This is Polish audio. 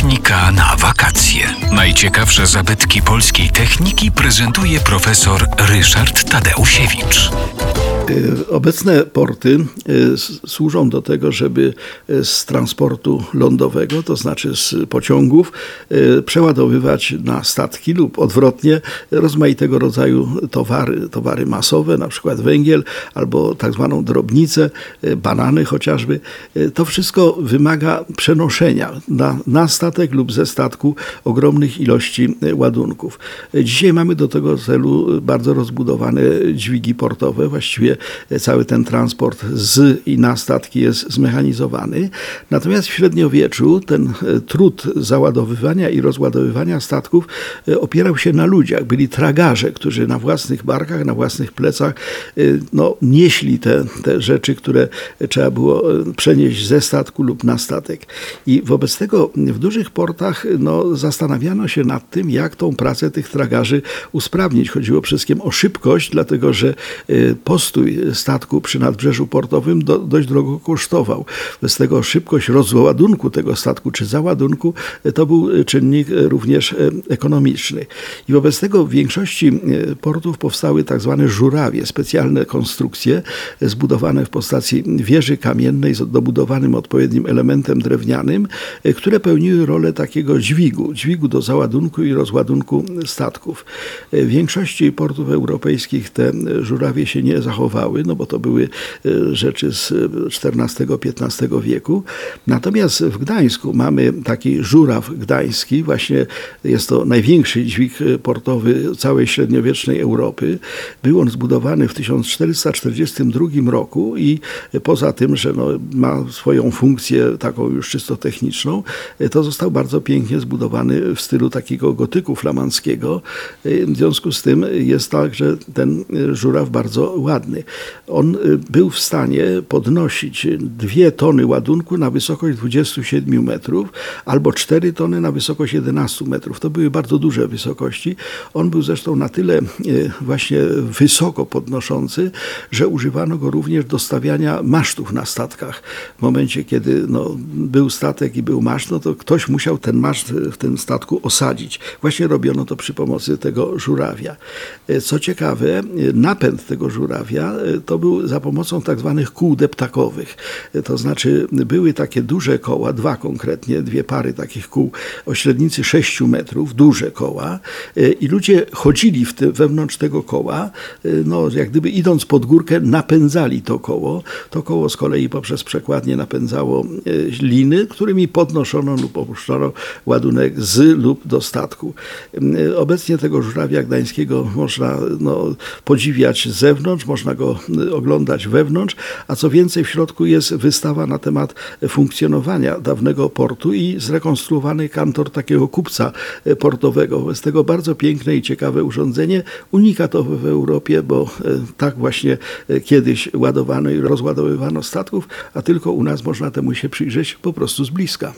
Technika na wakacje. Najciekawsze zabytki polskiej techniki prezentuje profesor Ryszard Tadeusiewicz. Obecne porty y, służą do tego, żeby y, z transportu lądowego, to znaczy z pociągów, y, przeładowywać na statki lub odwrotnie rozmaitego rodzaju towary, towary masowe, na przykład węgiel albo tak zwaną drobnicę, banany chociażby. To wszystko wymaga przenoszenia na, na statek lub ze statku ogromnych ilości ładunków. Dzisiaj mamy do tego celu bardzo rozbudowane dźwigi portowe, właściwie cały ten transport z i na statki jest zmechanizowany. Natomiast w średniowieczu ten e, trud załadowywania i rozładowywania statków e, opierał się na ludziach. Byli tragarze, którzy na własnych barkach, na własnych plecach e, no, nieśli te, te rzeczy, które trzeba było przenieść ze statku lub na statek. I wobec tego w dużych portach no, zastanawiano się nad tym, jak tą pracę tych tragarzy usprawnić. Chodziło przede wszystkim o szybkość, dlatego że e, statku przy nadbrzeżu portowym do, dość drogo kosztował. Bez tego szybkość rozładunku tego statku czy załadunku e, to był czynnik e, również e, ekonomiczny. I wobec tego w większości portów powstały tak zwane żurawie, specjalne konstrukcje zbudowane w postaci wieży kamiennej z dobudowanym odpowiednim elementem drewnianym, które pełniły rolę takiego dźwigu, dźwigu do załadunku i rozładunku statków. W większości portów europejskich te żurawie się nie zachowały, no bo to były e, rzeczy z XIV-XV wieku. Natomiast w Gdańsku mamy taki żuraw gdański, właśnie jest to największy dźwig e, portowy całej średniowiecznej Europy. Był on zbudowany w 1442 roku i poza tym, że no, ma swoją funkcję taką już czysto techniczną, e, to został bardzo pięknie zbudowany w stylu takiego gotyku flamandzkiego. E, W związku z tym jest tak, że ten e, żuraw bardzo ładny. On y, był w stanie podnosić dwie tony ładunku na wysokość 27 metrów albo 4 tony na wysokość 11 metrów. To były bardzo duże wysokości. On był zresztą na tyle y, właśnie wysoko podnoszący, że używano go również do stawiania masztów na statkach. W momencie, kiedy no, był statek i był maszt, no to ktoś musiał ten maszt w tym statku osadzić. Właśnie robiono to przy pomocy tego żurawia. Y, Co ciekawe, napęd tego żurawia y, to był za pomocą tak zwanych kół deptakowych. Y, To znaczy były takie duże koła, dwa konkretnie, dwie pary takich kół o średnicy 6 metrów, duże koła y, i ludzie chodzili w tym, wewnątrz tego koła, no jak gdyby idąc pod górkę napędzali to koło. To koło z kolei poprzez przekładnię napędzało liny, którymi podnoszono lub opuszczono ładunek z lub do statku. Obecnie tego żurawia gdańskiego można no, podziwiać z zewnątrz, można go y, oglądać wewnątrz, a co więcej w środku jest wystawa na temat funkcjonowania dawnego portu i zrekonstruowany kantor takiego kupca y, portowego. Jest tego bardzo piękne i ciekawe urządzenie, unikatowe w Europie, bo y, tak właśnie kiedyś ładowano i rozładowywano statków, a tylko u nas można temu się przyjrzeć po prostu z bliska.